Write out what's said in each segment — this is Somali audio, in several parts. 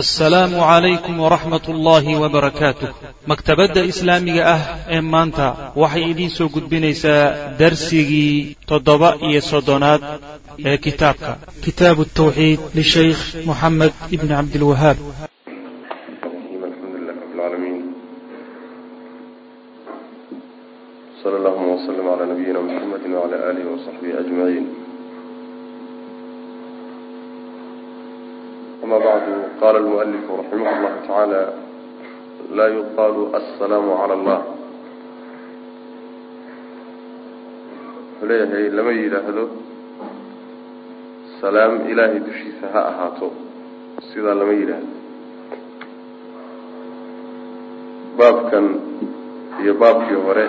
asalaamu calaykum waraxmat ullaahi wabarakaatuh maktabadda islaamiga ah ee maanta waxay idiin soo gudbinaysaa darsigii toddoba iyo soddonaad ee kitaabka. Kitaabu tawxiid lishaykh moxamed ibni cabdilwahaab sal allahuma wslm cala nabiyina mxamedi wcala alihi wasaxbihi ajmaciin ama bacdu qala almualifu raximah llahu tacaala laa yuqaalu assalaamu cala allah wuxuu leeyahay lama yidhaahdo salaam ilaahay dushiisa ha ahaato sidaa lama yidhaahdo baabkan iyo baabkii hore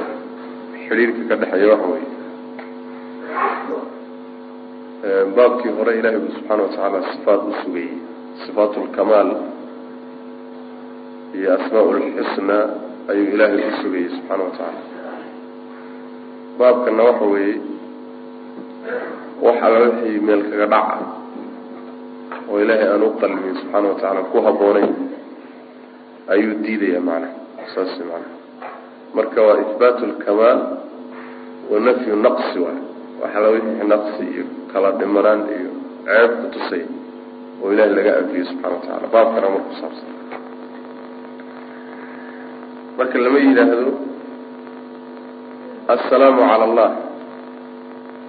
xidhiirka ka dhexeeya waxa weeye baabkii hore ilahay bu subxaana watacaala sifaat u sugayey sifaat lkamaal iyo asmaa lxusna ayuu ilaahay u sugayey subxaana watacaala baabkana waxa weeye wax alla wixii meel kaga dhaca oo ilaahay aan u qalmin subxaana watacaala ku habboonayn ayuu diidaya macnaha saas macnaha. Marka waa ihbaat lkamaal wa nafyu naqsi waay waxala wixii naqsi iyo kala dhimanaan iyo ceeb ku tusay oo ilahay laga anfiyo subxana watacaala baabkana mar ku saabsan. Marka lama yidhaahdo assalaamu cala allah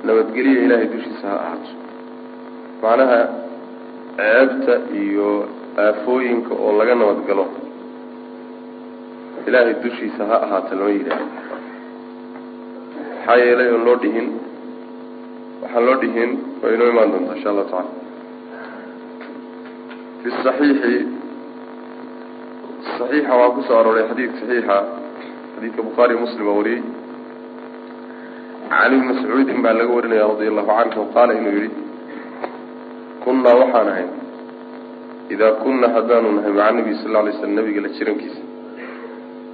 nabadgelya ilaahay dushiisa ha ahaato. Macnaha ceebta iyo aafooyinka oo laga nabadgalo. Ilaahay dushiisa ha ahaato lama yidhaahdo. Maxaa yeelay oon loo dhihin? Waxaan loo dhihin waa inoo imaan doontaa insha allahu tacala fi saxiixi saxiixa waa ku soo arooray xadiid saxiixa xadiidka bukhaari muslim baa wariyey cali bn mascuudin baa laga warinaya radia allahu canhu qaala inuu yihi kunnaa waxaan ahay idaa kunna haddaanu nahay maca nabiy sal lay slam nabiga la jirankiisa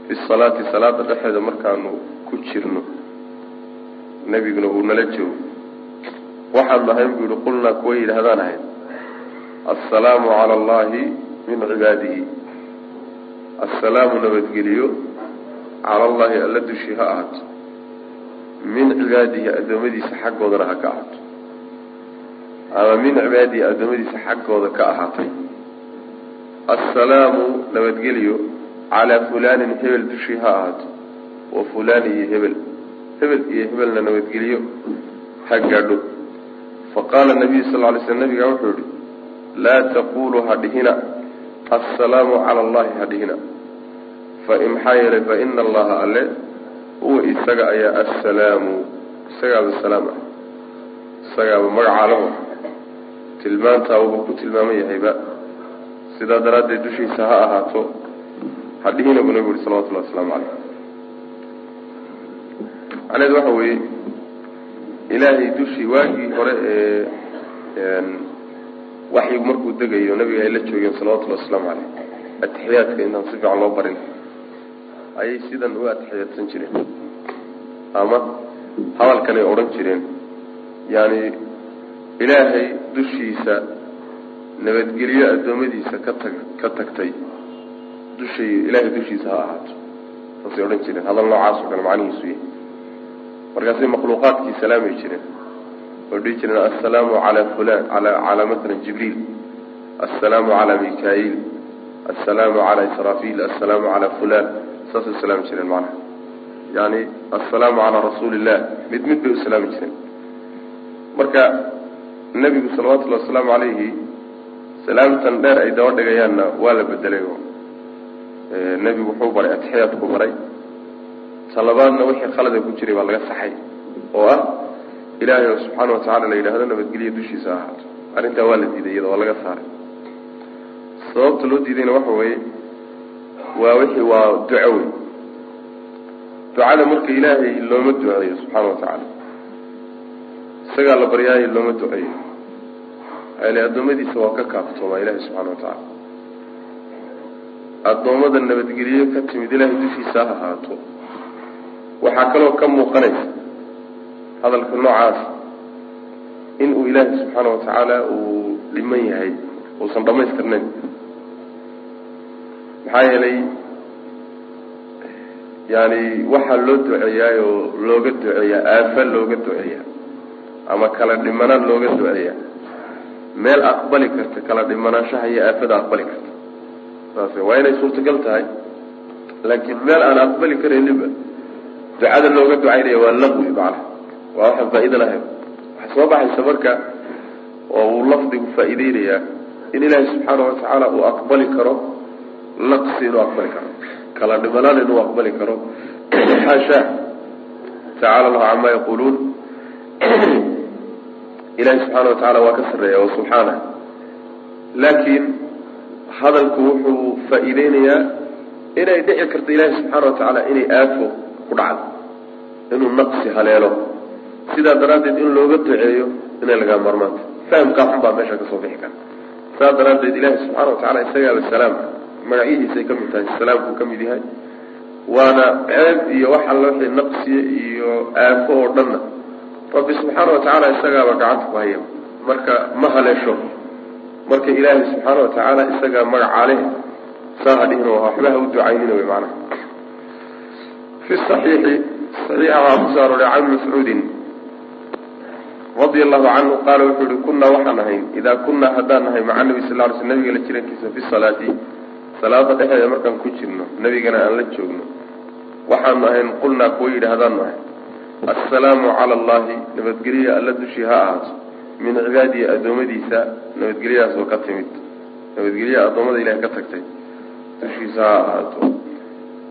fi salaati salaada dhexeeda markaanu ku jirno nebiguna uu nala joogo waxaad nahay buu yihi qulnaa kuwa yidhaahdaan ahayd assalaamu cala allahi min cibaadihi. Assalaamu nabadgeliyo cala allahi alla dushii ha ahaato min cibaadihi addoommadiisa xaggoodana ha ka ahaato ama min cibaadihi addoommadiisa xaggooda ka ahaatay. Assalaamu nabadgeliyo calaa fulaanin hebel dushii ha ahaato wa fulaan iyo hebel. Hebel iyo hebelna nabadgeliyo. Ha gaadho. Faqaala nabiyu sal ly sl nabigaa wuxuu yihi laa taqulu ha dhihina assalaamu cala allahi ha dhihina fain maxaa yeelay faina allaha alle huwa isaga ayaa assalaamu isagaaba salaam ah isagaaba magacaalaho tilmaantaa wuxuu ku tilmaaman yahayba sidaa daraaddeed dushiisa ha ahaato ha dhihina buu nabigu yihi salawatullahi wasalaamu caleyh macnehedu waxa weeye ilaahay dushii waagii hore ee waxyigu markuu degayo nabiga ay la joogeen salawatullahi wasalaamu caleyh atixiyaadka intaan si fiican loo barin. Ayay sidan u atixiyaadsan jireen. Ama hadalkanay odhan jireen. Yaani ilaahay dushiisa nabadgelyo addoommadiisa ka tag ka tagtay. Dushay ilaahay dushiisa ha ahaato. Saasay odhan jireen. Hadal noocaas oo kale macnihiisu yahay. Markaasay makhluuqaadkii salaamay jireen oo dhihi jireen assalaamu calaa fulan ala calaa matalan jibriil assalaamu calaa mika-iil assalaamu calaa israafiil assalaamu calaa fulan saasay u salaami jireen macnaha. Yani assalaamu calaa rasuuli illah mid mid bay u salaami jireen. Marka nebigu salawatullahi wasalaamu calayhi salaamtan dheer ay daba dhigayaanna waa la bedelay oo nebigu wuxuu baray atixiyaadku baray. Talabaadna wixii khalada ku jiray baa laga saxay oo ah ilaahay oo subxaana watacaala la yidhaahdo nabadgelyo dushiisa ahaato. Arrintaa waa la diiday iyada waa laga saaray. Sababta loo diidayna waxa weeye waa wixii waa duco wey ducada marka ilaahay looma duceeyo subxaana watacaala isagaa la baryaayo looma duceeyo ale addoommadiisa waa ka kaaftoomaa ilaahay subxana watacaala addoommada nabadgelyo ka timid ilaahay dushiisa ha ahaato. Waxaa kaloo ka muuqanaysa hadalka noocaas in uu ilaahay subxaana watacaala uu dhiman yahay uusan dhamaystirnayn maxaa yeelay yani waxaa loo duceeyaay oo looga duceeyaa aafa looga duceeyaa ama kala dhimanaan looga duceeyaa. Meel aqbali karta kala dhimanaanshaha iyo aafada aqbali karta saas waa inay suurtagal tahay. Laakiin meel aan aqbali karayninba ducada looga ducaynaya waa laqwi macnaha waa waxaan faa-iida lahayn. Waxaa soo baxaysa marka oo uu lafdigu faa-ideynayaa in ilaahay subxaana watacaala uu aqbali karo naqsi inuu aqbali karo. Kala dhimanaan inuu aqbali karo. Xaasha tacaala allahu camaa yaquluun ilahi subxaana watacaala waa ka sarreeya wa subxaanah laakiin hadalku wuxuu faa-iideynayaa inay dhici karto ilaahi subxaana watacaala inay aafo ku dhacdo inuu naqsi haleelo sidaa daraaddeed in looga duceeyo inay lagaa marmaanta fahamkaa xun baa meesha ka soo bixi kara saas daraaddeed ilaahi subxaana watacaala isagaaba salaam magacyihiisay ka mid tahay salaamkuu ka yahay. Waana ceeb iyo wax alla wixii naqsiye iyo aafo oo dhanna. Rabbi subxaana watacaala isagaaba gacanta ku haya marka ma haleesho. Marka ilaahay subxaana watacaala isagaa magaca leh saa hadhihin waxba ha u ducaynina wy macnaha. Fi saxiixi saxiixa waxaa ku soo arooray can mascuudin radia allahu canhu qaala wuxuu yihi kunaa waxaan ahayn idaa kunaa haddaan nahay maca nabi sal ly sl nabiga la jirankiisa fi salaati salaada dhexeeda markaan ku jirno nebigana aan la joogno waxaanu ahayn qulnaa kuwa yidhi haddaanu ahay. Assalaamu cala allahi nabadgelya alla dushii ha ahaato min cibaadihi addoommadiisa nabadgelyadaas oo ka timid. Nabadgelya addoommada ilahay ka tagtay dushiisa ha ahaato.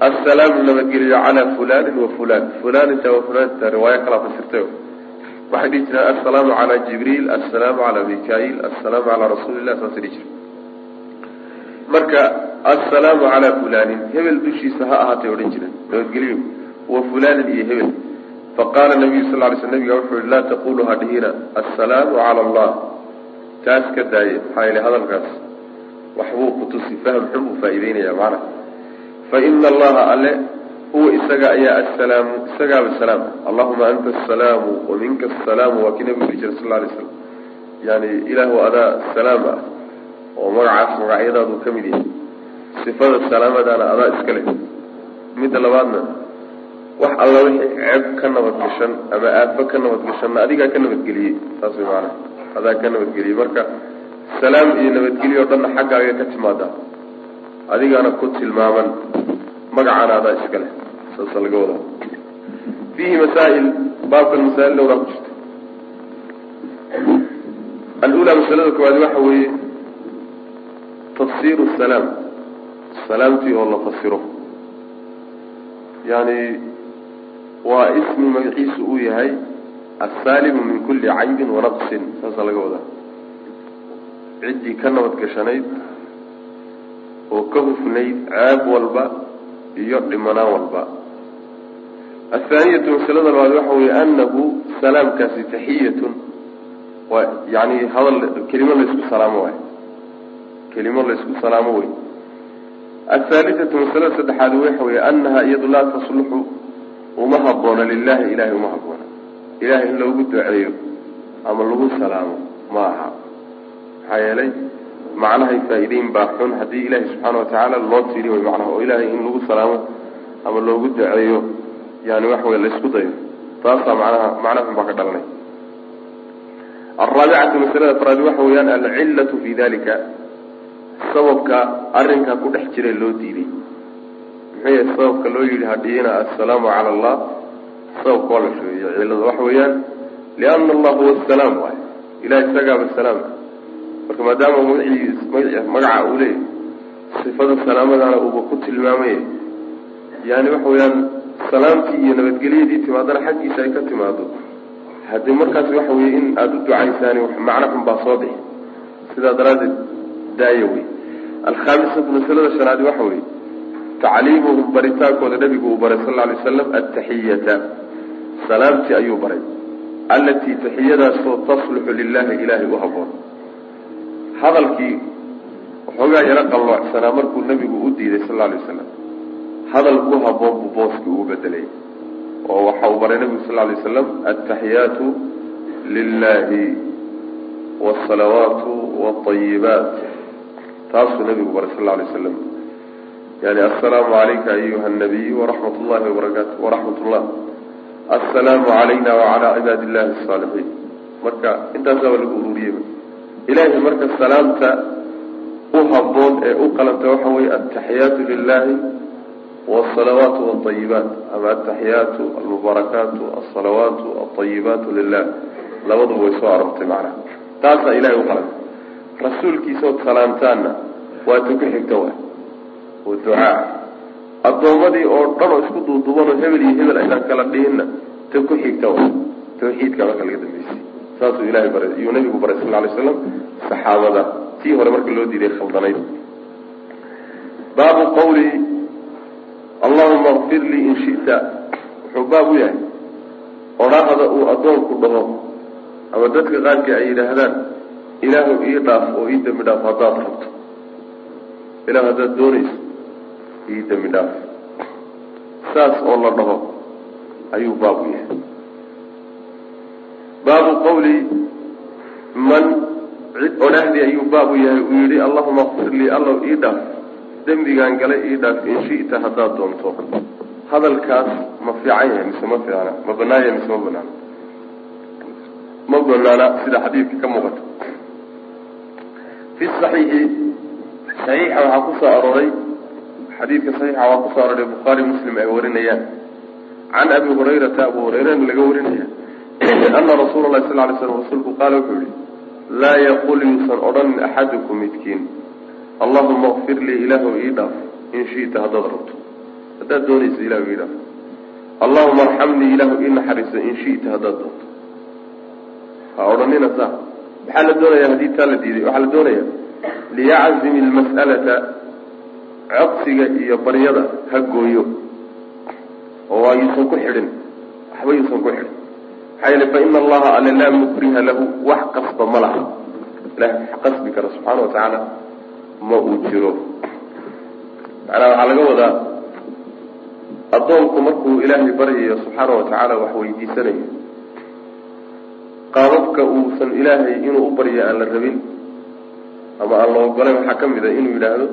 Assalaamu nabadgelyo calaa fulanin wa fulan fulaninta wa fulanita riwaayo kalaa fasirtay waxay dhihi jireen assalaamu calaa jibriil assalaamu calaa mikail assalaamu calaa rasuuli saasay dhihi jire marka assalaamu calaa fulanin hebel dushiisa ha ahaatay odhan jireen nabadgelyo wa fulanin iyo hebel. Faqaala nabiyu sal ly sl nabiga wuxuu yihi laa taqulu ha dhihina assalaamu cala allah taas ka daaye maxaa yeele hadalkaas waxbuu kutusi fahm xun buu faa-iideynaya macnaha. Fa ina allaha alle huwa isaga ayaa assalaamu isagaaba salaam allahuma anta asalaamu wa minka asalaamu waa kii nabigu yihi jira sal lay slam yani ilaahu adaa salaam ah oo magacaas magacyadaadu ka mid yahay sifada salaamadaana adaa iska leh midda labaadna wax alla wixii ceeb ka nabadgashan ama aafo ka nabadgashanna adigaa ka nabadgeliyey saas way maanaa adaa ka nabadgeliyey marka salaam iyo nabadgelyo dhanna xaggaaga ka timaadaa adigaana ku tilmaaman magacaana adaa iska leh saasa laga wadaa fiihi masaa'il baabkan masaa'il dhowraa ku jirta alula masalada koowaad waxa weeye tafsiru salaam. Salaamtii oo la fasiro. Yani waa ismi magaciisu uu yahay assaalimu min kulli caybin wanaqsin saasa laga wadaa ciddii ka nabadgashanayd oo ka hufnayd ceeb walba iyo dhimanaan walba. Athaaniyatu masalada labaad waxa weeye anahu salaamkaasi taxiyatun. Waa yani hadal kelimo laysku salaamo waay kelimo laysku salaamo wey athaalithatu masalada saddexaad waxa weeye anaha iyadu laa tasluxu uma haboona lilahi ilahay uma haboona. Ilahay in loogu duceeyo ama lagu salaamo ma aha. Maxaa yeelay macnahay faa-ideyn baa xun. Haddii ilahi subxaana watacaala loo tiri way macnaha oo ilahay in lagu salaamo ama loogu duceeyo yani waxa wey laysku dayo. Taasaa macnaha macna xun baa ka dhalanay. Alraabicatu masalada afraad waxa weeyaan alcillatu fi dalika sababka arrinkaa ku dhex jira loo diiday. Muxuu yahay sababka loo yidhi hadhihina assalaamu cala allah sababka waa la sheegeyo cillada waxa weeyaan liana allah huwa asalaam waay ilahi isagaaba salaam marka maadaama magaciis magaca uu leeyahy sifada salaamadana uuba ku tilmaamaya yani waxa weeyaan salaamtii iyo nabadgelyadii timaadana xaggiisa ay ka timaado haddii markaas waxa weeye in aada u ducaysaani macno xun baa soo bixi. Sidaa daraaddeed daaya wey alkhaamisatu masalada shanaadi waxa weeye tacliimuhum baritaankooda nabigu uu baray sal alay waslam ataxiyata salaamtii ayuu baray. Allatii taxiyadaasoo tasluxu lilahi ilaahay u haboon hadalkii waxoogaa yaro qalloocsanaa markuu nabigu u diiday sal alay waslam hadal ku haboon buu booskii ugu bedelay oo waxa uu baray nabigu sal alay waslam altaxiyaatu lilahi wsalawaatu wاayibaat taasuu nabigu baray sal alay waslam yani assalaamu calayka ayuha anabiy waraxmat ullahi wabarakaatu waraxmat ullah assalaamu calayna wacalaa cibaadi illahi asaalixiin marka intaasaaba lagu ururiyeyba ilaahay marka salaamta u haboon ee u qalanta waxa weeye altaxiyaatu lilahi wsalawaatu walayibaat ama altaxiyaatu almubaarakaatu alsalawaatu alayibaatu lilah labaduba way soo arortay macnaha taasaa ilahay u qalanta rasuulkiisaood salaamtaanna waa ta ku xigta wa oo ducaa. Addoommadii oo dhan oo isku duuduubanoo hebel iyo hebel aynaan kala dhihinna ta ku xigta wa tawxiidka marka laga dambeysay saasuu ilahay baray iyuu nabigu baray sal ly slam saxaabada. Tii hore marka loo diiday khaldanayd baabu qawli allahuma kfir lii in shita. Wuxuu baab u yahay odhaahda uu addoonku dhaho ama dadka qaarkii ay yidhaahdaan ilaahu ii dhaaf oo ii dembi dhaaf haddaad rabto. Ilahu haddaad doonayso ii dembi dhaaf. Saas oo la dhaho ayuu baab u yahay baabu qawli man cid odhahdii ayuu baab yahay. Uu yihi allahuma kfir lii allow ii dhaaf. Dembigaan galay ii dhaaf in shita haddaad doonto. Hadalkaas ma fiican yahay mise ma fiicna ma banaan yahay mise ma banaana ma banaana sida xadiidka ka muuqata fi saxiixi saxiixa waxaa ku soo arooray xadiidka saxiixa waxaa ku soo arooray bukhaari muslim ay warinayaan. Can abi hurayrata abu hurayrana laga warinaya ana rasuula lahi sal lay slam rasuulku qaala wuxuu yihi laa yaqul yuusan odhanin axadukum midkiin allahuma kfir lii ilaahu ii dhaaf in shita haddaad rabto. Haddaad doonayso ilahu ii dhaaf. Allahuma arxamnii ilaahu ii naxariiso in shita haddaad doonto. Ha odhanina saa. Maxaa la doonaya haddii taa la diiday waxaa la doonaya liyaczimi lmas'alata codsiga iyo baryada ha gooyo oo yuusan ku xidhin waxba yuusan ku xidhin maxaa yeele fa ina allaha ale laa mukriha lahu. Wax qasba ma laha. Ilahay wax qasbi kara subxaana watacaala ma uu jiro. Macnaha waxaa laga wadaa addoonku markuu ilaahay baryayo subxaana watacaala wax weydiisanayo qaababka uusan ilaahay inuu u baryo aan la rabin ama aan la ogolayn waxaa ka mid a inuu yidhaahdo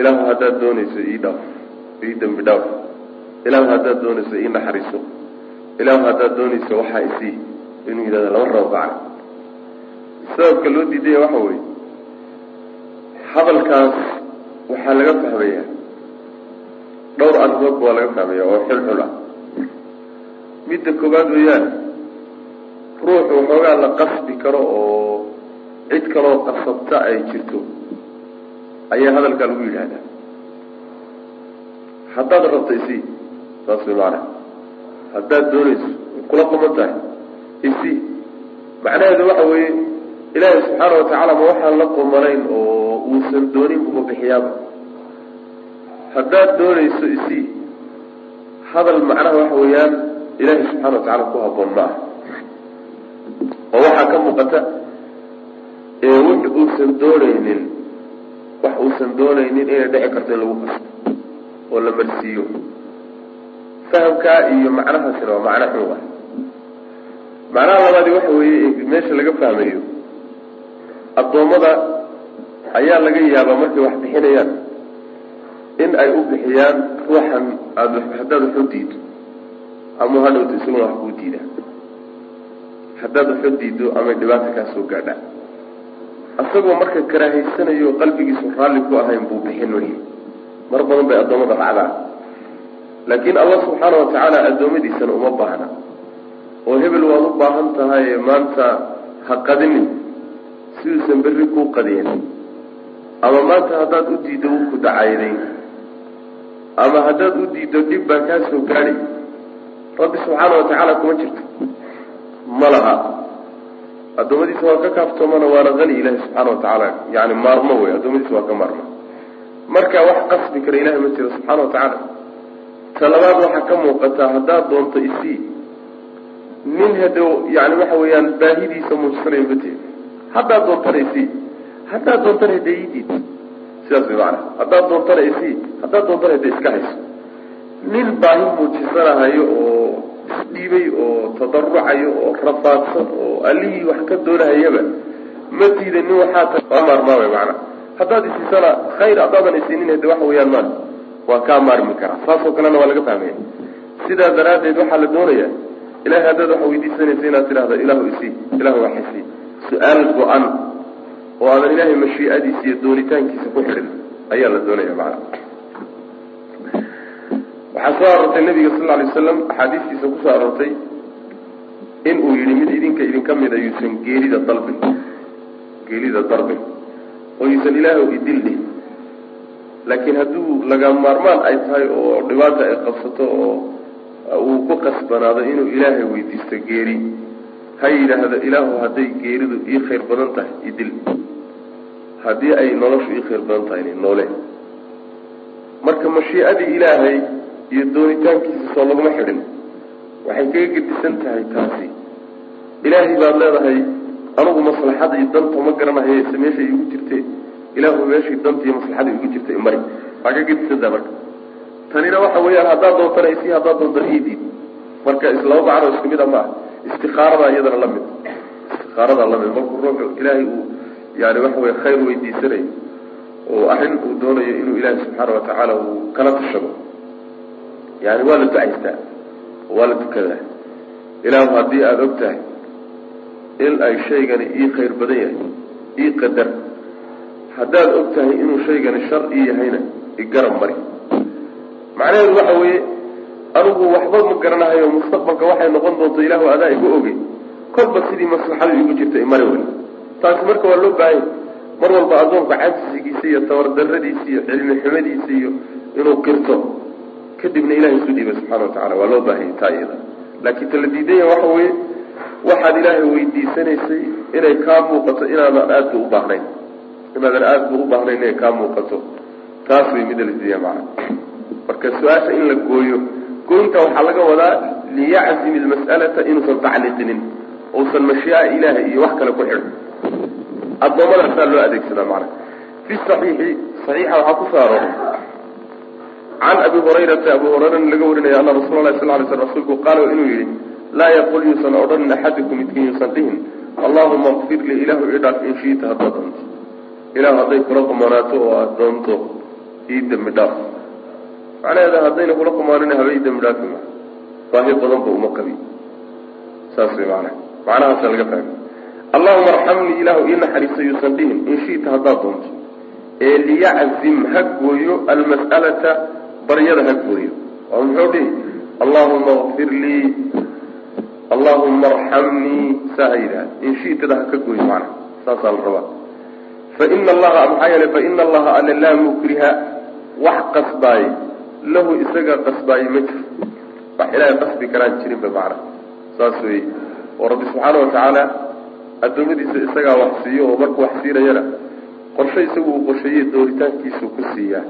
ilaahu haddaad doonayso ii dhaaf ii dembi dhaaf. Ilaahu haddaad doonayso ii naxariiso ilaahu haddaad doonayso waxaa isii inuu yidhahdo lama rabo gacna sababka loo diidaya waxa weeye hadalkaas waxaa laga fahmayaa. Dhowr arrimoodba waa laga fahmaya oo xulxul ah. Midda koowaad weeyaan ruuxu waxoogaa la qasbi karo oo cid kaloo qasabta ay jirto ayaa hadalkaa lagu yidhaahdaa. Haddaad rabto isii saas way maanaa haddaad doonayso kula quman tahay. Isii macnaheedu waxa weeye ilaahay subxaana watacaala ma waxaan la qumanayn oo uusan doonin uma bixiyaaba. Haddaad doonayso isii hadal macnaha waxa weeyaan ilaahay subxana watacaala ku haboon ma ah oo waxaa ka muuqata wix uusan doonaynin wax uusan doonaynin inay dhici karto in lagu qasto oo la marsiiyo fahamkaa iyo macnahaasina waa macno xun ah macnaha labaadi waxa weeye meesha laga fahmayo addoommada ayaa laga yaabaa markay wax bixinayaan in ay u bixiyaan ruuxan aada haddaad wax diido ama hadhowta isaguna wax kuu diidaa haddaad wax diido amay dhibaata kaa soo gaadhaa. Isagoo marka karaahaysanayo qalbigiisu raalli ku ahayn buu bixin wey mar badan bay addoommada dhacdaa laakiin allah subxaana watacaala addoommadiisana uma baahna. Oo hebel waad u baahan tahay maanta ha qadinin siduusan berri kuu qadiyin ama maanta haddaad u diiddo wuu ku dacayday. Ama haddaad u diiddo dhib baa kaa soo gaadhay. Rabbi subxaana watacaala kuma jirto. Ma laha. Addoommadiisa waa ka kaaftoomana waana hani ilahi subxaana watacaala yani maarmo wey addoommadiisa waa ka maarmo. Marka wax qasbi kara ilahay ma jiro subxaana watacaala ta labaad waxaa ka muuqataa haddaad doonto isii nin hado yani waxa weeyaan baahidiisa muujisanayo mateed haddaad doontana isii haddaad doontana hade idiid sidaas way macanaa haddaad doontana isii haddaad doontana hade iska hayso. Nin baahi muujisanahayo oo isdhiibay oo tadarucayo oo rafaadsan oo allihii wax ka doonahayaba ma diida nin waxaa ta waa maarmaamay macnaa haddaad isiisana khayr haddaadan isiinin hade waxa weeyaan maan waa kaa maarmi karaa. Saasoo kalena waa laga fahmaya sidaa daraaddeed waxaa la doonayaa ilahay haddaad waxa weydiisanaysa inaad tidhahdo ilaahu isii ilahu waxisii su'aal go-an oo aadan ilaahay mashiicadiisa iyo doonitaankiisa ku xidhin ayaa la doonaya macana waxaa soo aroortay nabiga sal alay waslam axaadiistiisa ku soo aroortay in uu yidhi mid idinka idinka mid a yuusan geerida dalbin geerida dalbin oo yuusan ilaahu idildhin laakiin hadduu laga maarmaan ay tahay oo dhibaata ay qabsato oo uu ku qasbanaado inuu ilaahay weydiisto geeri ha yidhaahdo ilaahu hadday geeridu ii khayr badan tahay idil haddii ay noloshu ii khayr badan tahay noole. Marka mashiicadii ilaahay iyo doonitaankiisa soo laguma xidhin waxay kaga gedisan tahay taasi. Ilaahay baad leedahay anugu maslaxada iyo danta ma garanahaye se meeshay igu jirte ilaahu meeshii danta iyo maslaxada igu jirta imari waa ka gedisantaha marka. Tanina waxa weeyaan haddaad doontana isii haddaad doontana idiid marka islaba macno isku mid a ma ah istikaarada iyadana la istikaarada la mid. Ruuxu ilaahay uu yani waxa weye khayr weydiisanayo oo arrin uu doonayo inuu ilaahay subxaana watacaala uu kala tashado. Yani waa la ducaystaa. Waa la tukadaa ilaahu haddii aada og tahay in ay shaygani ii khayr badan yahay ii qadar haddaad og tahay inuu shaygani shar ii yahayna igarab mari macnaheedu waxa weeye anigu waxba ma garanahayo mustaqbalka waxay noqon doonto ilaahu adaa igu ogey kolba sidii maslaxadu igu jirta imari wey taasi marka waa loo baahanya mar walba addoonka cajsigiisa iyo tabardaradiisa iyo cilmi xumadiisa iyo inuu qirto kadibna ilahay isu dhiibay subxana watacala waa loo baahanya taa iyada. Laakiin tala diidanya waxa weeye waxaad ilaahay weydiisanaysay inay kaa muuqato inaadan aadba u baahnayn inaadan aadba u baahnayn inay kaa muuqato. Taas way mida la diidaya macana marka su'aasha in la gooyo gooynta waxaa laga wadaa liyaczim ilmas'alata inuusan tacliiqinin uusan mashiica ilaahay iyo wax kale ku xidhin addoommadasaa loo adeegsadaa macana fi saxiixi saxiixa waxaa ku soo can abi hurayrata abu hurayrana laga warinaya ana rasuula lahi sal ly sl rasuulku qaala inuu yihi laa yaqul yuusan odhanin axadikum midkiin yuusan dhihin allahuma kfir lii ilaahu ii dhaaf in shiita haddaad doonto ilahu hadday kula qumanaato oo aada doonto ii dembi dhaaf. Macnaheeda haddayna kula qumaanin haba ii dembi dhaafi ma. Baahi badan ba uma qabi. Saas way macnaha. Macnahaasa laga fahmay. Allahuma arxamnii ilaahu ii naxariiso yuusan dhihin in shiita haddaad doonto. Ee liyaczim ha gooyo almas'alata baryada ha gooyo. Oo muxuu dhihi? Allahuma kfir lii allahuma arxamnii. Saa ha yidhaha in shiitada ha ka gooyo macnaha. Saasaa la rabaa faina allaha maxaa yeelay faina allaha alle laa mukriha wax qasbaaye lahu isaga qasbaaye ma jiro wax ilaahay qasbi karaan jirinba macnaha saas weeye oo rabbi subxaana watacaala addoommadiisa isagaa wax siiyo oo markuu wax siinayana qorshe isagu uu qorsheeyey dooritaankiisuu ku siiyaa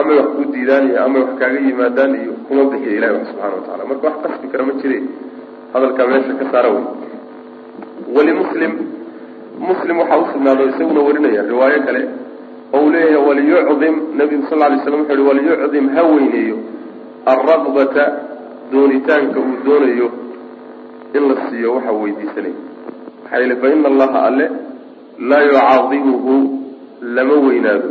amay wax ku diidaan iyo amay wax kaaga yimaadaan iyo kuma bixiya ilahi wax subxana watacala marka wax qasbi kara ma jire hadalkaa meesha ka saara wey walimuslim muslim waxaa usugnaado isaguna warinaya riwaayo kale oo uu leeyahay waliyucdim nabigu sal lay slam wuxu uhi waliyucdim ha weyneeyo alraqbata doonitaanka uu doonayo in la siiyo waxa weydiisanaya maxaa yeele faina allaha alle laa yucaadimuhu lama weynaado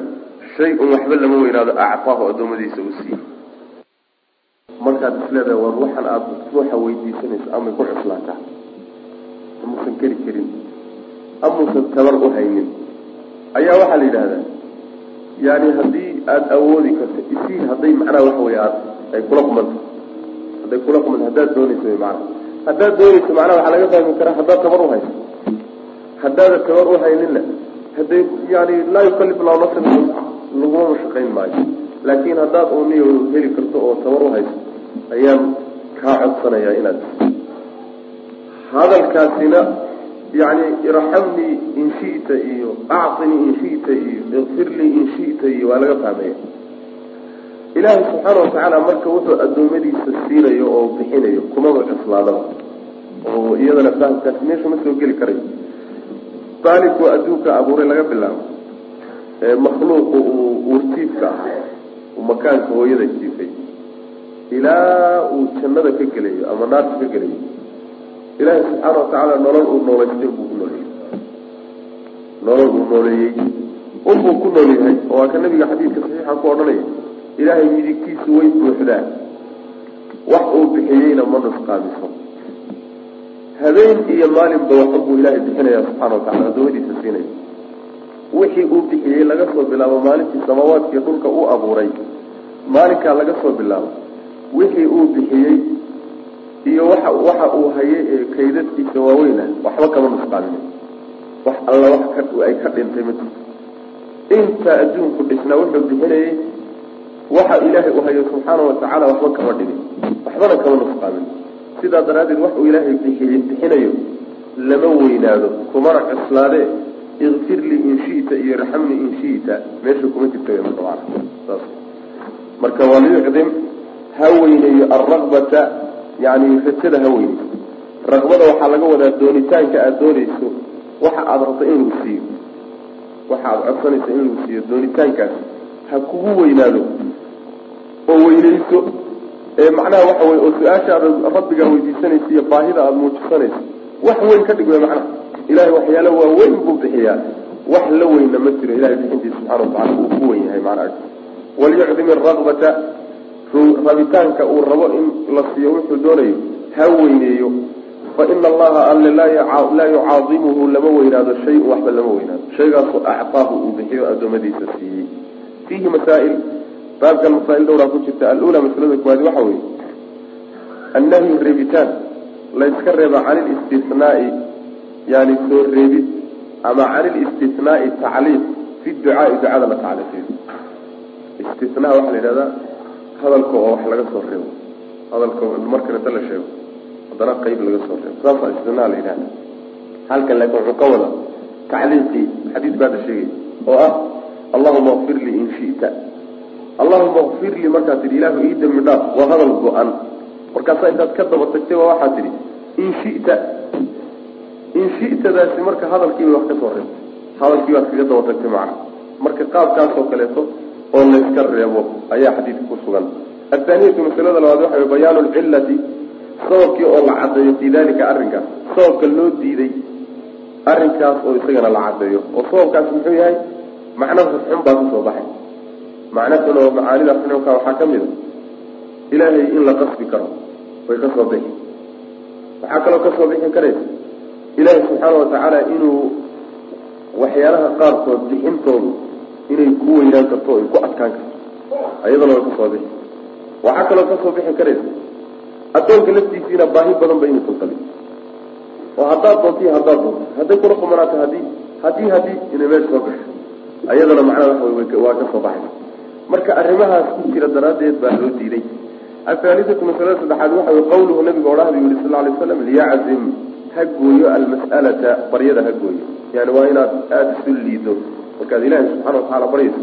shay-un waxba lama weynaado actaahu addoommadiisa uu siiyo. Markaad isleedahay war waxaan aada ruuxa weydiisanayso amay ku cuslaataa amuusan keri karin amuusan tabar u haynin. Ayaa waxaa la yidhahdaa yani haddii aada awoodi karto isii hadday macnaha waxa wey aad ay kula qumanto hadday kula qumanto haddaad doonayso wy macnaha. Haddaad doonayso macnaha waxaa laga fahmi karaa haddaad tabar u hayso. Haddaada tabar u hayninna hadday yani laa yukalif lahu nafsan laguma mashaqayn maayo. Laakin haddaad uniyo heli karto oo tabar u hayso ayaan kaa codsanayaa inaad. Hadalkaasina yani irxamnii in shita iyo acطinii in shita iyo ikfirlii in shita iyo waa laga fahmaya ilaahay subxaana watacaala marka wuxuu addoommadiisa siinayo oo bixinayo kumaba cuslaadaba oo iyadana fahamkaasi meesha ma soo geli karayo baalinkuu adduunka abuuray laga bilaabo. Makhluuqu uu urtiibka ah makaanka hooyada jiifay. Ilaa uu jannada ka gelayo ama naarta ka gelayo ilaahay subxaana watacaala nolol uu nooleystay unbuu ku nooleeyey nolol uu nooleeyey. Unbuu ku nool yahay oo waa ka nabiga xadiidka saxiixa ku odhanaya ilaahay midigtiisu way buuxdaa. Wax uu bixiyeyna ma nusqaamiso habeen iyo maalinba waxunbuu ilaahay bixinaya subxana watacala adoomadiisa siinaya wixii uu bixiyey laga soo bilaabo maalintii samaawaadkiiyo dhulka uu abuuray maalinkaa laga soo bilaabo wixii uu bixiyey iyo waxa waxa uu hayay ee kaydadkiisa waaweyna waxba kama nusqaamin wax alla wax ay ka dhintay jirto. Inta adduunku dhisnaa wuxuu bixinayey waxa ilaahay uu hayo subxaana watacaala waxba kama dhibin waxbana kama nusqaamin sidaa daraaddeed wax uu ilaahay bixinayo lama weynaado. Kumana cuslaadee ikfir lii in shita iyo raxamni in shita. Meesha kuma jirta marka marka waliyucdim ha weyneeyo alraqbata yani rajada ha weyneeyo raqbada waxaa laga wadaa doonitaanka aada doonayso waxa aada rabto in siiyo. Waxa aada codsanayso in siiyo doonitaankaas. Ha kugu weynaado. Oo weyneyso ee macnaha waxa wey oo su'aasha aada rabbigaa weydiisanaysa iyo baahida aada muujisanayso wax weyn ka dhig wey macnaha. Ilahay waxyaala waa weyn buu bixiyaa. Wax la weyna ma jiro. Ilahay bixintiisa subxana watacala uu ku weyn yahay macnaha waliyucdim iraqbata rabitaanka uu rabo in la siiyo wuxuu doonayo ha weyneeyo fa ina allaha alle laa yucaadimuhu lama weynaado shay waxba lama weynaado. Shaygaasu actaahu uu bixiyo adoomadiisa siiyey. Fiihi masaa'il baabkan masaa'il dhowraa ku jirta alula masalada koowaadi waxa weeye annahyu reebitaan layska reeba can ilistisnaai yani soo reebid ama can ilistisnaai tacliiq fi ducaai ducada la tacliiqiyo istisnaha waxaa la yidhahdaa hadalka oo wax laga soo reebo. Hadalka markan inta la sheego haddana qeyb laga soo reebo. Saasa la yidhahda halkan laakin wuxuu ka wada tacliiqii xadiis baada sheegay oo ah allahuma kfir lii in shita. Allahuma kfir lii markaad tidhi ilaahu ii dembi dhaaf. Waa hadal go-an. Markaasaa intaad ka daba tagtay waa waxaad tidhi in shita. In shitadaasi marka hadalkiibay wax ka soo reebtay. Hadalkii baad kaga daba tagtay macna. Marka qaabkaasoo kaleeto oo layska reebo ayaa xadiidka ku sugan. Athaaniyatu masalada labaad waxa way bayaanu lcillati sababkii oo la caddeeyo fii dalika arrinkaas sababka loo diiday arrinkaas oo isagana la caddeeyo. Oo sababkaas muxuu yahay? Macno xun baa ka soo baxay. Macno xun oo macaanida xunka waxaa ka mid a ilaahay in la qasbi karo way ka soo bixi. Waxaa kaloo ka soo bixi karaysa ilaahay subxaana watacaala inuu waxyaalaha qaarkood bixintoodu inay ku weynaan karto ay ku adkaan karto. Ayadana way ka soo bixi. Waxaa kaloo ka soo bixi karaysa addoonka laftiisiina baahi badan ba inuusan qabin oo haddaad doonto haddaad doonto hadday kula qumanaato haddii haddii haddii inay meel soo gasho ayadana macnaha waxa waa ka soo baxaysa marka arrimahaas ku jira daraaddeed baa loo diiday. Athaalithatu masalada saddexaad waxa wey qawluhu nabiga odhahda yihi sal lay slam liyaczim ha gooyo almas'alata baryada ha gooyo. Yani waa inaad aada isu liido markaad ilaahay subxana watacaala baryayso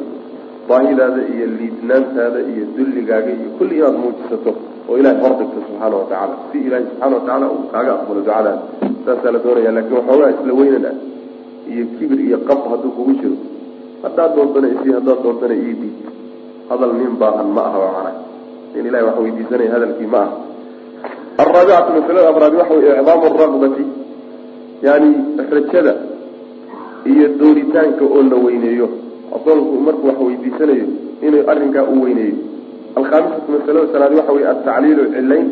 baahidaada iyo liidnaantaada iyo dulligaaga iyo kulli inaad muujisato oo ilahay hordhigto subxaana watacaala si ilahay subxana watacaala uu kaaga aqbalo ducadaada saasaa la doonaya laakiin waxoogaa isla weynan iyo kibir iyo qab hadduu kugu jiro. Haddaad doontana isi haddaad doontana ii diid. Hadal nin baahan ma aha macana in ilahay wax weydiisanaya hadalkii ma aha. Alraabicatu masalada afraad waxa wey icdaamu araqbati yani rajada iyo doonitaanka oo la weyneeyo. Adoonku markuu wax weydiisanayo inuu arrinkaa u weyneeyo. Alkhaamisatu masalada sanaad waxa wey altacliilu cilayn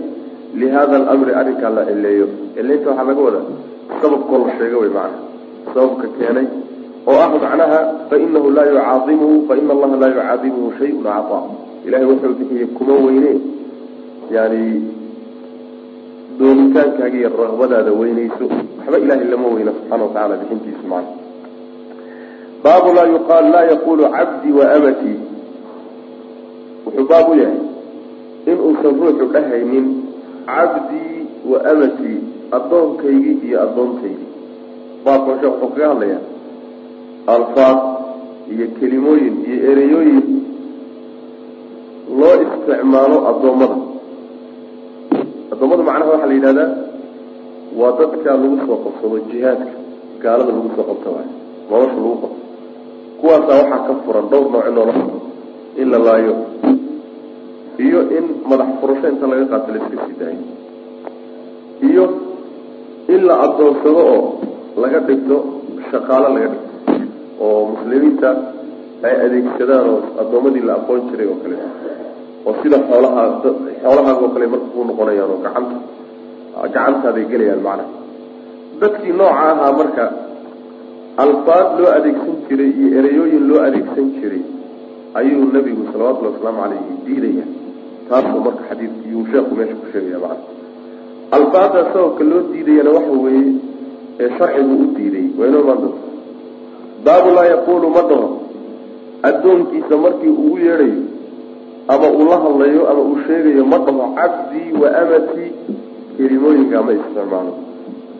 lihada alamri arrinkaa la cileeyo cilaynta waxaa laga wadaa sababkoo la sheega wey macana sababka keenay oo ah macnaha fainahu laa yucaadimuhu faina allaha laa yucaadimuhu shayun cataa ilahay wuxuu bixiyey kuma weyne. Yani doonitaankaaga iyo raqbadaada weyneyso waxba ilahay lama weyna subxana watacala bixintiisa macna baabu laa yuqaal laa yaqulu cabdii wa amatii wuxuu baab u yahay in uusan ruuxu dhahaynin cabdii wa amatii addoonkaygii iyo addoontaydii baabkan sheekh wuxuu kaga hadlayaa alfaad iyo kelimooyin iyo ereyooyin loo isticmaalo addoommada addoommada macnaha waxaa la yidhahdaa waa dadka lagu soo qabsado jihaadka gaalada lagu soo qabto waay nolosha lagu qabto kuwaasaa waxaa ka furan dhowr nooce nolosha in la laayo iyo in madax furasho inta laga qaato la iska sii daayo. Iyo in la addoonsado oo laga dhigto shaqaalo laga dhigto. Oo muslimiinta ay adeegsadaan oo addoommadii la aqoon jiray oo kale. Oo sida xoolaha xoolahaas oo kale marka ku noqonayaan oo gacanta gacantaaday gelayaan macnaha. Dadkii nooca ahaa marka alfaad loo adeegsan jiray iyo ereyooyin loo adeegsan jiray ayuu nabigu salawatullhi wasalaamu calayhi diidaya taasuu marka xadiidkii uu sheeku meesha ku sheegaya macana alfaada sababka loo diidayana waxa weeye ee sharcigu u diiday waa inoo imaan baabu laa yaquulu ma dhaho addoonkiisa markii uu yeedhayo ama uu la hadlayo ama uu sheegayo ma dhaho cabdii wa amatii kelimooyinkaa ma isticmaalo.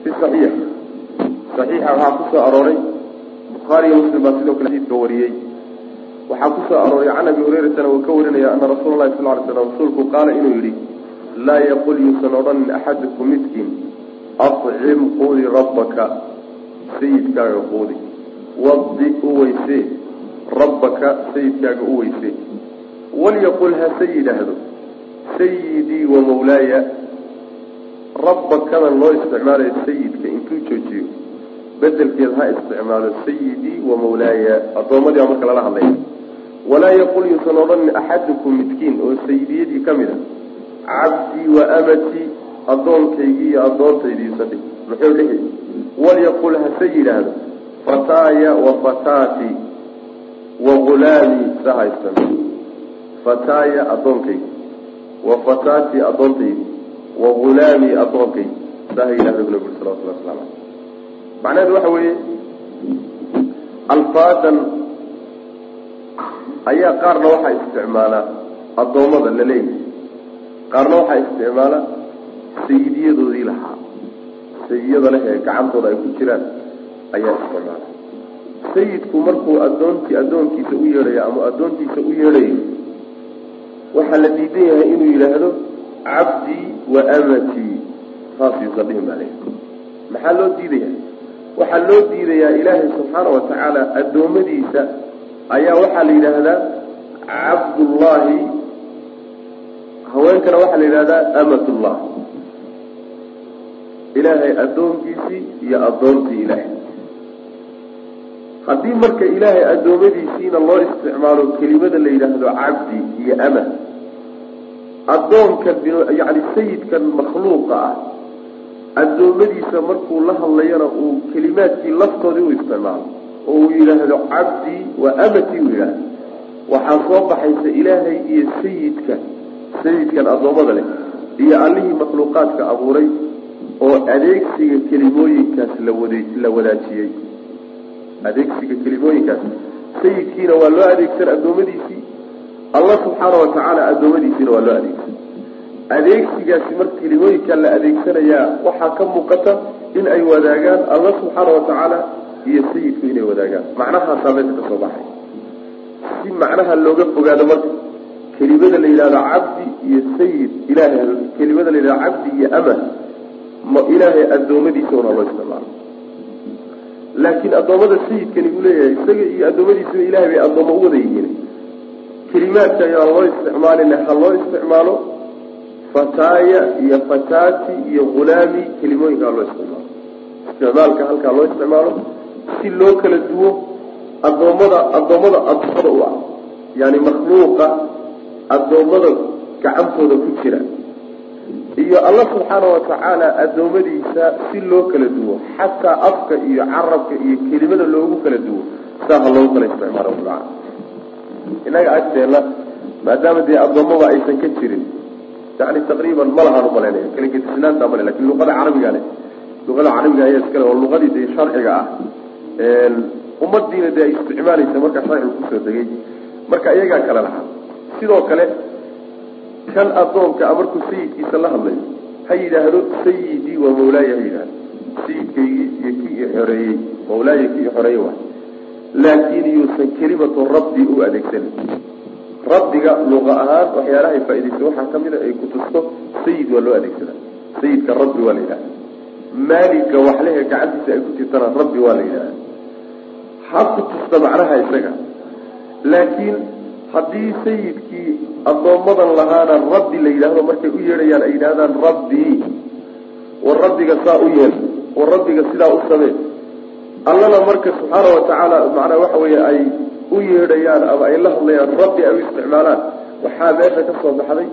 Si saxiix saxiixa waxaa ku soo arooray bukhaari iyo muslim baa sidoo kale xadiidka wariyey. Waxaa ku soo arooray can abi hurayratana uu ka warinaya ana rasuula lahi sal ly slam rasuulku qaala inuu yidhi laa yaqul yuusan odhanin axadukum midkiin acim quudi rabbaka sayidkaaga quudi wadi u weysee rabbaka sayidkaaga u weysee walyaqul hase yidhaahdo sayidii wa mawlaaya rabbakadan loo isticmaalayo sayidka intuu joojiyo bedelkeed ha isticmaalo sayidii wa mawlaaya. Addoommadii baa marka lala hadlaya walaa yaqul yuusan odhanin axadukum midkiin oo sayidiyadii ka mid a cabdii wa amatii addoonkaygii iyo addoontaydiisa dhig. Muxuu dhihi walyaqul hase yidhaahdo fataaya wa fataati wa ghulaamii sa haysan fataaya addoonkaygi wa fataatii addoontaydi wa ghulaamii addoonkaygi saa ha yidhahdo bu nabi salawatullah waslamu aleyh macnaheedu waxa weeye alfaadan ayaa qaarna waxaa isticmaala addoommada la leeyahay. Qaarna waxaa isticmaala sayidiyadoodii lahaa. Sayidiyada leh ee gacantooda ay ku jiraan ayaa isticmaala. Sayidku markuu addoontii addoonkiisa u yeedhayo ama addoontiisa u yeedhayo waxaa la diidan yahay inuu yidhaahdo cabdii wa amatii saas yuusan dhihin baa leeyahay maxaa loo diidaya waxaa loo diidayaa ilaahay subxaana wa tacaala addoommadiisa. Ayaa waxaa la yidhaahdaa cabdullaahi. Haweenkana waxaa la yidhahdaa amatullah ilaahay addoonkiisii iyo addoontii ilaahay. Haddii marka ilaahay addoommadiisiina loo isticmaalo kelimada la yidhaahdo cabdi iyo ama addoonkan yani sayidkan makhluuqa ah addoommadiisa markuu la hadlayana uu kelimaadkii laftoodii u isticmaalo oo uu yidhaahdo cabdii wa amatii uu yidhaahdo. Waxaa soo baxaysa ilaahay iyo sayidka sayidkan addoommada leh iyo allihii makhluuqaadka abuuray oo adeegsiga kelimooyinkaas lawada la wadaajiyey. Adeegsiga kelimooyinkaas. Sayidkiina waa loo adeegsan addoommadiisii. Allah subxaana wa tacaala addoommadiisiina waa loo adeegsan adeegsigaasi marka kelimooyinkaa la adeegsanayaa waxaa ka muuqata in ay wadaagaan allah subxaana wa tacaala iyo sayidku inay wadaagaan. Macnahaasaa meesha ka soo baxay. Si macnaha looga fogaado marka kelimada la yidhahdo cabdi iyo sayid ilaahay kelimada la yidhahdo cabdi iyo ama ma ilaahay addoommadiisa una loo isticmaalo. Laakiin addoommada sayidkani uu leeyahay isaga iyo addoommadiisuna ilahay bay addoommo u wada yihiin. Kelimaadka ayaan loo isticmaalin ha loo isticmaalo fataaya iyo fataati iyo ghulaami kelimooyinka ha loo isticmaalo. Isticmaalka halkaa loo isticmaalo si loo kala duwo addoommada addoommada addoommada u ah. Yani makhluuqa addoommada gacantooda ku jira. Iyo alla subxaana wa tacaala addoommadiisa si loo kala duwo. Xataa afka iyo carabka iyo kelimada loogu kala duwo. Saa ha loogu kala isticmaalo maa innaga agteenna maadaama dee addoommaba aysan ka jirin yani taqriiban ma lahaan u malaynaya kala gedisnaanta male laakiin luqada carabiga leh luqada carabiga ayaa iskale oo luqadii dee sharciga ah ummadiina dee ay isticmaalaysa markaa sharcigu ku soo degay marka iyagaa kale lahaa sidoo kale kan addoonka a markuu sayidkiisa la hadlayo ha yidhaahdo sayidii waa mawlaaya ha yidhahdo sayidkaygii iyo kii i mawlaaya kii i xoreeyey laakiin yuusan kelimatu rabbi u adeegsanin rabbiga luqa ahaan waxyaalahay faa'idaysay waxaa ka mid a ay kutusto sayid waa loo adeegsadaa. Sayidka rabbi waa la yidhahda maaligka waxlehe gacantiisa ay ku jirtana rabbi waa la yidhahda ha kutusta macnaha isaga. Laakiin haddii sayidkii addoommadan lahaana rabbi la yidhaahdo markay u yeedhayaan ay yidhahdaan rabbii war rabbiga saa u yeel war rabbiga sidaa u samee. Allana marka subxaana wa tacaala macnaa waxa weeye ay u yeedhayaan ama ay la hadlayaan rabbi ay u isticmaalaan. Waxaa meesha ka soo baxday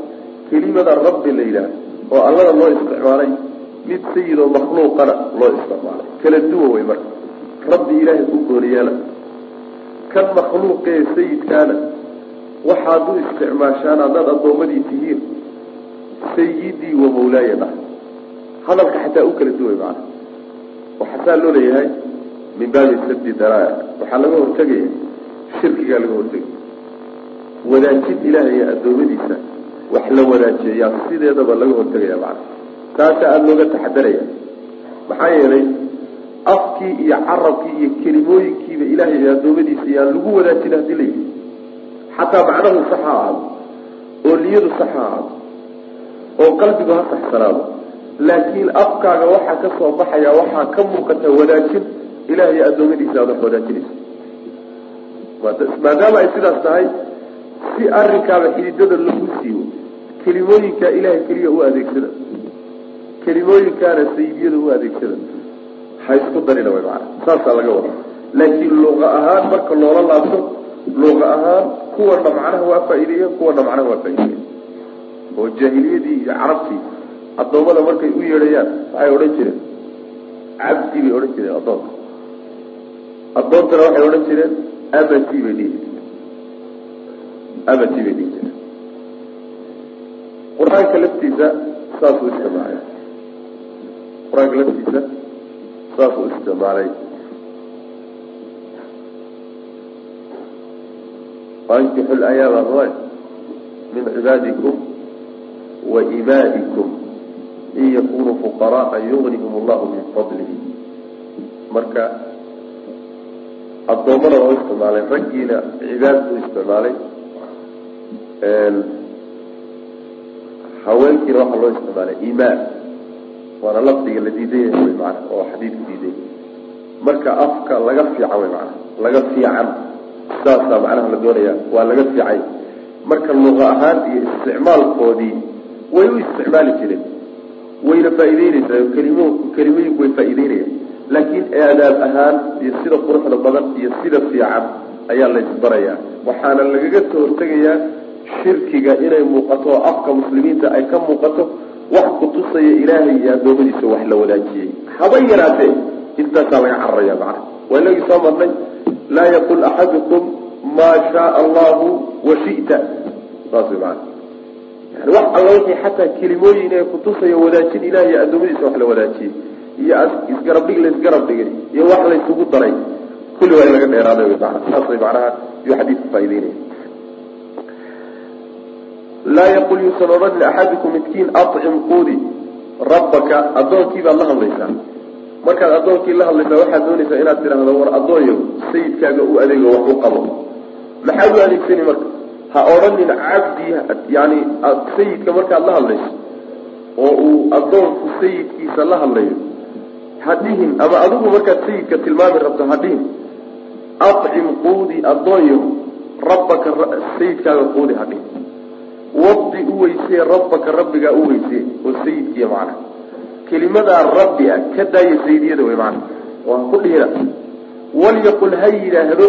kelimada rabbi la yidhaah oo allada loo isticmaalay mid sayid oo makhluuqana loo isticmaalay. Kala duwan wey marka. Rabbi ilaahay ku gooniyeela kan makhluuqee sayidkaana waxaad u isticmaashaan haddaad addoommadii tihiin sayidii wa mawlaaya dhah. Hadalka xataa u kala duway macana waxaasaa loo leeyahay min baabi sadi daraa waxaa laga hortegaya shirkigaa laga hortegaya wadaajid ilaahay addoommadiisa wax la wadaajiyayaa sideedaba laga hortegaya macana taasa aada looga taxadaraya maxaa yeelay afkii iyo carabkii iyo kelimooyinkiiba ilaahay iyo addoommadiisa yaan lagu wadaajin haddii la yidhi. Xataa macnahu sax ha ahaado oo niyadu sax ha ahaado oo qalbigu ha saxsanaado laakiin afkaaga waxaa ka soo baxaya waxaa ka muuqata wadaajin ilahay addoommadiisa aad wax wadaajinayso maadaama ay sidaas tahay si arrinkaaba xididada lagu siiyo kelimooyinkaa ilahay keliya u adeegsada kelimooyinkaana sayidiyada u adeegsada. Ha isku darina way maana saasaa laga wada laakiin luqa ahaan marka loola laabto luqa ahaan kuwana macnaha waa faa'iideeya kuwana macnaha waa faa'iideeya. Oo jaahiliyadii iyo carabtii addoommada markay u yeedhayaan waxay odhan jireen cabdi bay odhan jireen addoonka. Addoontana waxay odhan jireen abati bay dhihi abati bay dhihi jireen qur'aanka laftiisa saasuu isticmaalay qur'aanka laftiisa saasuu isticmaalay wankixu layaama hooy min cibaadikum wa imaa'ikum in yakunuu fuqaraaa yugnihum allahu min fadlihi. Marka addoommada loo isticmaalay raggiina cibaad buu isticmaalay haweenkiina waxaa loo isticmaalay imaan waana lafdiga la diidan yahay wy maana oo xadiidku diiday. Marka afka laga fiican wy maana laga fiican. Saasaa macnaha la doonaya waa laga fiicay. Marka luqa ahaan iyo isticmaalkoodii way u isticmaali jireen. Wayna faa'iideynaysaa kelimo kelimooyinku way faa'iideynayaan laakiin aadaab ahaan iyo sida quruxda badan iyo sida fiican ayaa la isbarayaa waxaana lagaga soo hortegayaa shirkiga inay muuqato oo afka muslimiinta ay ka muuqato wax kutusaya ilaahay iyo addoommadiisa wax la wadaajiyey. Haba yaraatee intaasaa laga cararaya macana waa inagii soo marnay laa yaqul axadukum maa shaaa allahu wa shita. Saas way maana yani wax alla wixii xataa kelimooyin ee kutusaya wadaajin ilaah iyo addoommadiisa wax la wadaajiyey iyo isgarab dhig la isgarab dhigay iyo wax laysugu daray kulli waa in laga dheeraaday wy maana saas way macnaha yuu faa'ideynaya laa yaqul yuusan odhanin midkiin acim quudi rabbaka addoonkii baad la hadlaysaa. Markaad addoonkii la hadlaysaa waxaad doonaysaa inaad tidhaahdo war addoonyo sayidkaaga u adeego wax u qabo. Maxaad u adeegsani marka? Ha odhanin cabdi yani sayidka markaad la hadlayso oo uu addoonku sayidkiisa la hadlayo ha dhihin ama adigu markaad sayidka tilmaami rabto ha dhihin acim quudi addoonyo rabbaka sayidkaaga quudi ha dhihin wadi u weysee rabbaka rabbigaa u weysee oo sayidkiiya macna kelimadaa rabbi ah ka daaya sayidiyada wey macna oo ha ku dhihina walyaqul ha yidhaahdo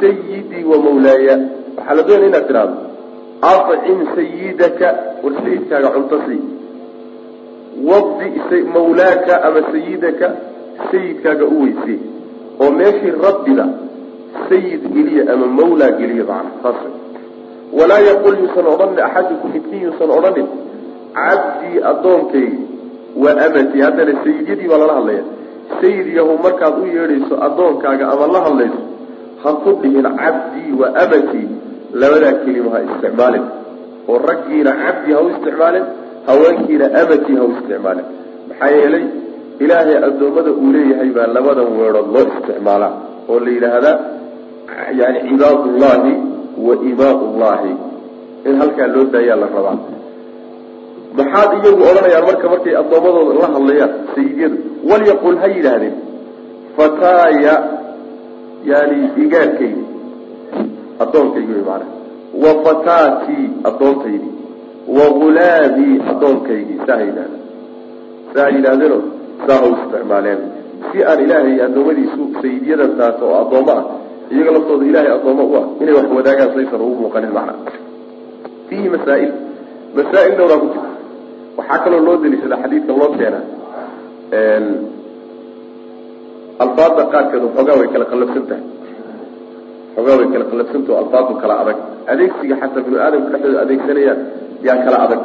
sayidii wa mawlaaya. Waxaa la doonaya inaad tidhahdo acim sayidaka war sayidkaaga cunto sii wadi mawlaaka ama sayidaka sayidkaaga u weysee oo meeshii rabbida sayid geliya ama mawlaa geliya macna saas walaa yaqul yuusan odhanin axadukum midkiin yuusan odhanin cabdii addoonkaygi wa amatii haddana sayidyadii baa lala hadlaya sayid yahu markaad u yeedhayso addoonkaaga ama la hadlayso ha ku dhihin cabdii wa amatii labadaa kelima ha isticmaalin. Oo raggiina cabdi ha u isticmaalin haweenkiina amatii ha u isticmaalin maxaa yeelay ilaahay addoommada uu leeyahay baa labadan weedhood loo isticmaalaa oo la yidhaahdaa yani cibaadullahi wa imaa llahi in halkaa loo daayaa la rabaa. Maxaad iyagu odhanayaan marka markay addoommadooda la hadlayaan sayidyadu walyaqul ha yidhaahdeen fataaya yani igaarkaygi addoonkaygi wy maana wa fataatii addoontaydi wa ghulaamii addoonkaygii saa ha yidhahdeen saa ha yidhahdeeno saa u isticmaaleen. Si aan ilaahay addoommadiisu sayidyadan taata oo addoommo ah iyaga laftooda ilaahay addoommo u ah inay wax wadaagaan saysan ugu muuqanin macna. Fiihi masaa'il masaa'il dhowraa ku jirta waxaa kaloo loo deliishada xadiidka loo keena. Alfaada qaarkeed xoogaa way kala qallabsan tahay xoogaa way kala qallabsantao alfaadu kala adag adeegsiga xataa binu aadamka dhexdooda adeegsanayaan yaa kala adag.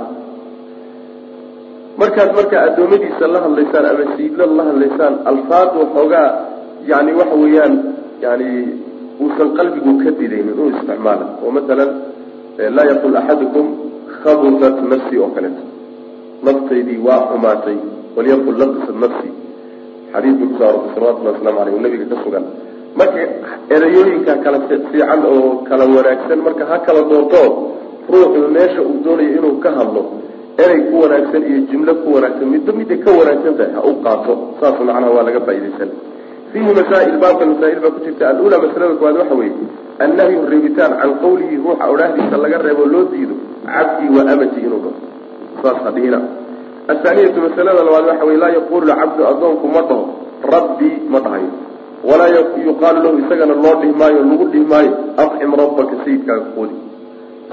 Markaad markaa addoommadiisa la hadlaysaan ama siidla la hadlaysaan alfaadu xoogaa yani waxa weeyaan yani uusan qalbigu ka didaynin inuu isticmaala oo masalan laa yaqul axadukum khabusat nafsi oo kaleeto naftaydii waa xumaatay walyaqul labisat nafsi. Xadiis buu kuso arortay salawatullahi waslamu aleyh nabiga ka sugan marka erayooyinka kala fiican oo kala wanaagsan marka ha kala doorto ruuxu meesha uu doonayo inuu ka hadlo erey ku wanaagsan iyo jumlo ku wanaagsan midba midday ka wanaagsan tahay ha u qaato. Saas macnaha waa laga faaidaysan fiihi masaa'il baabka masaa'il baa ku jirta. Alula masalada koowaad waxa weeye annahyu reebitaan can qawlihi ruuxa odhaahdiisa laga reebo loo diido cabdii wa amati inuu dhaho saas ha dhihina athaaniyatu masalada labaad waxa weye laa yaqulu cabdu addoonku ma dhaho rabbii ma dhahayo walaa yuqaalu lahu isagana loo dhihi maayo lagu dhihi maayo afxim rabbaka sayidkaaga quudi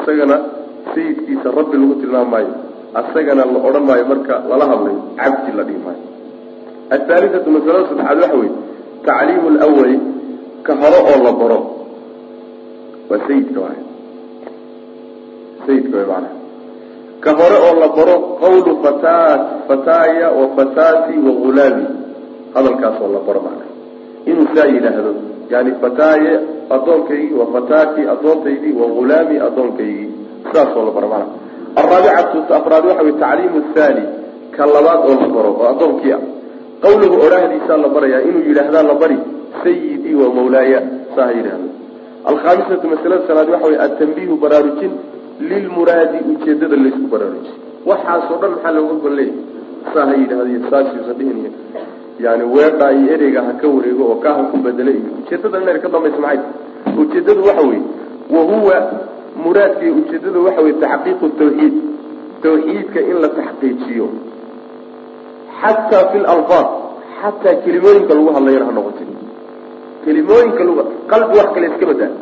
isagana sayidkiisa rabbi lagu tilmaam maayo asagana la odhan maayo marka lala hadlayo cabdi la dhihi maayo athaalithatu masalada saddexaad waxa weye tacliimu lwali ka hore oo la baro. Waa sayidka waay. Sayidka way macnaha. Ka hore oo la baro qawlu fataat fataaya wa fataati wa ghulaami hadalkaas la baro macnaha inuu saa yidhaahdo. Yani fataaye addoonkaygii wa fataati addoontaydii wa ghulaami addoonkaygii sidaas oo la baro macnaha alraabicatu afraad waxa wey tacliimu thani ka labaad oo la baro oo addoonkii ah. Qawluhu odhaahdiisaa la barayaa inuu yidhaahdaa la bari sayidii wa mawlaaya saa ha yidhahdo alkhaamisatu masalada salaad waxa wey atanbiihu baraarujin lilmuraadi ujeedada laysku baraaruji waxaasoo dhan maxaa looga gol leeyahy saa ha yidhahdo iyo saasiusan dhihin yani weedhaa iyo ereyga ha ka wareego oo kaa ha ku bedelo iyo ujeedada ina ka dambaysa maxay ujeedadu waxa weeye wahuwa muraadka iyo ujeedadu waxa weye taxqiiqu tawxiid tawxiidka in la taxqiijiyo. Xataa fi lalfaad xataa kelimooyinka lagu hadlayana ha noqotay kelimooyinka lg qalbi wax kale iska badaa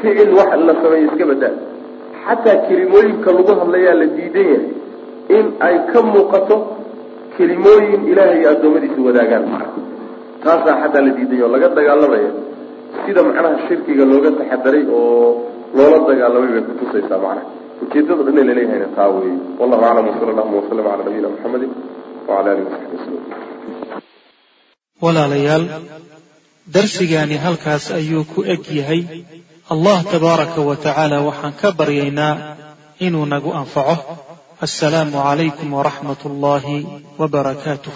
ficil wax la sameeyo iska badaa xataa kelimooyinka lagu hadlayaa la diidan yahay in ay ka muuqato kelimooyin ilaahay addoommadiisa wadaagaan taasaa xataa la oo laga dagaalamaya sida macnaha shirkiga looga taxadaray oo loola dagaalamay bay kutusaysaa macnaha. Ujeedada dhan laleeyahayna taa weeye. Wallahu aclam wasala allahuma wasalam cala nabiyina muxamedi wala alihi wasaxbi wasalam walaalayaal darsigaani halkaas ayuu ku eg yahay. Allah tabaaraka wa tacaala waxaan ka baryaynaa inuu nagu anfaco assalaamu calaykum waraxmat ullaahi wabarakaatuh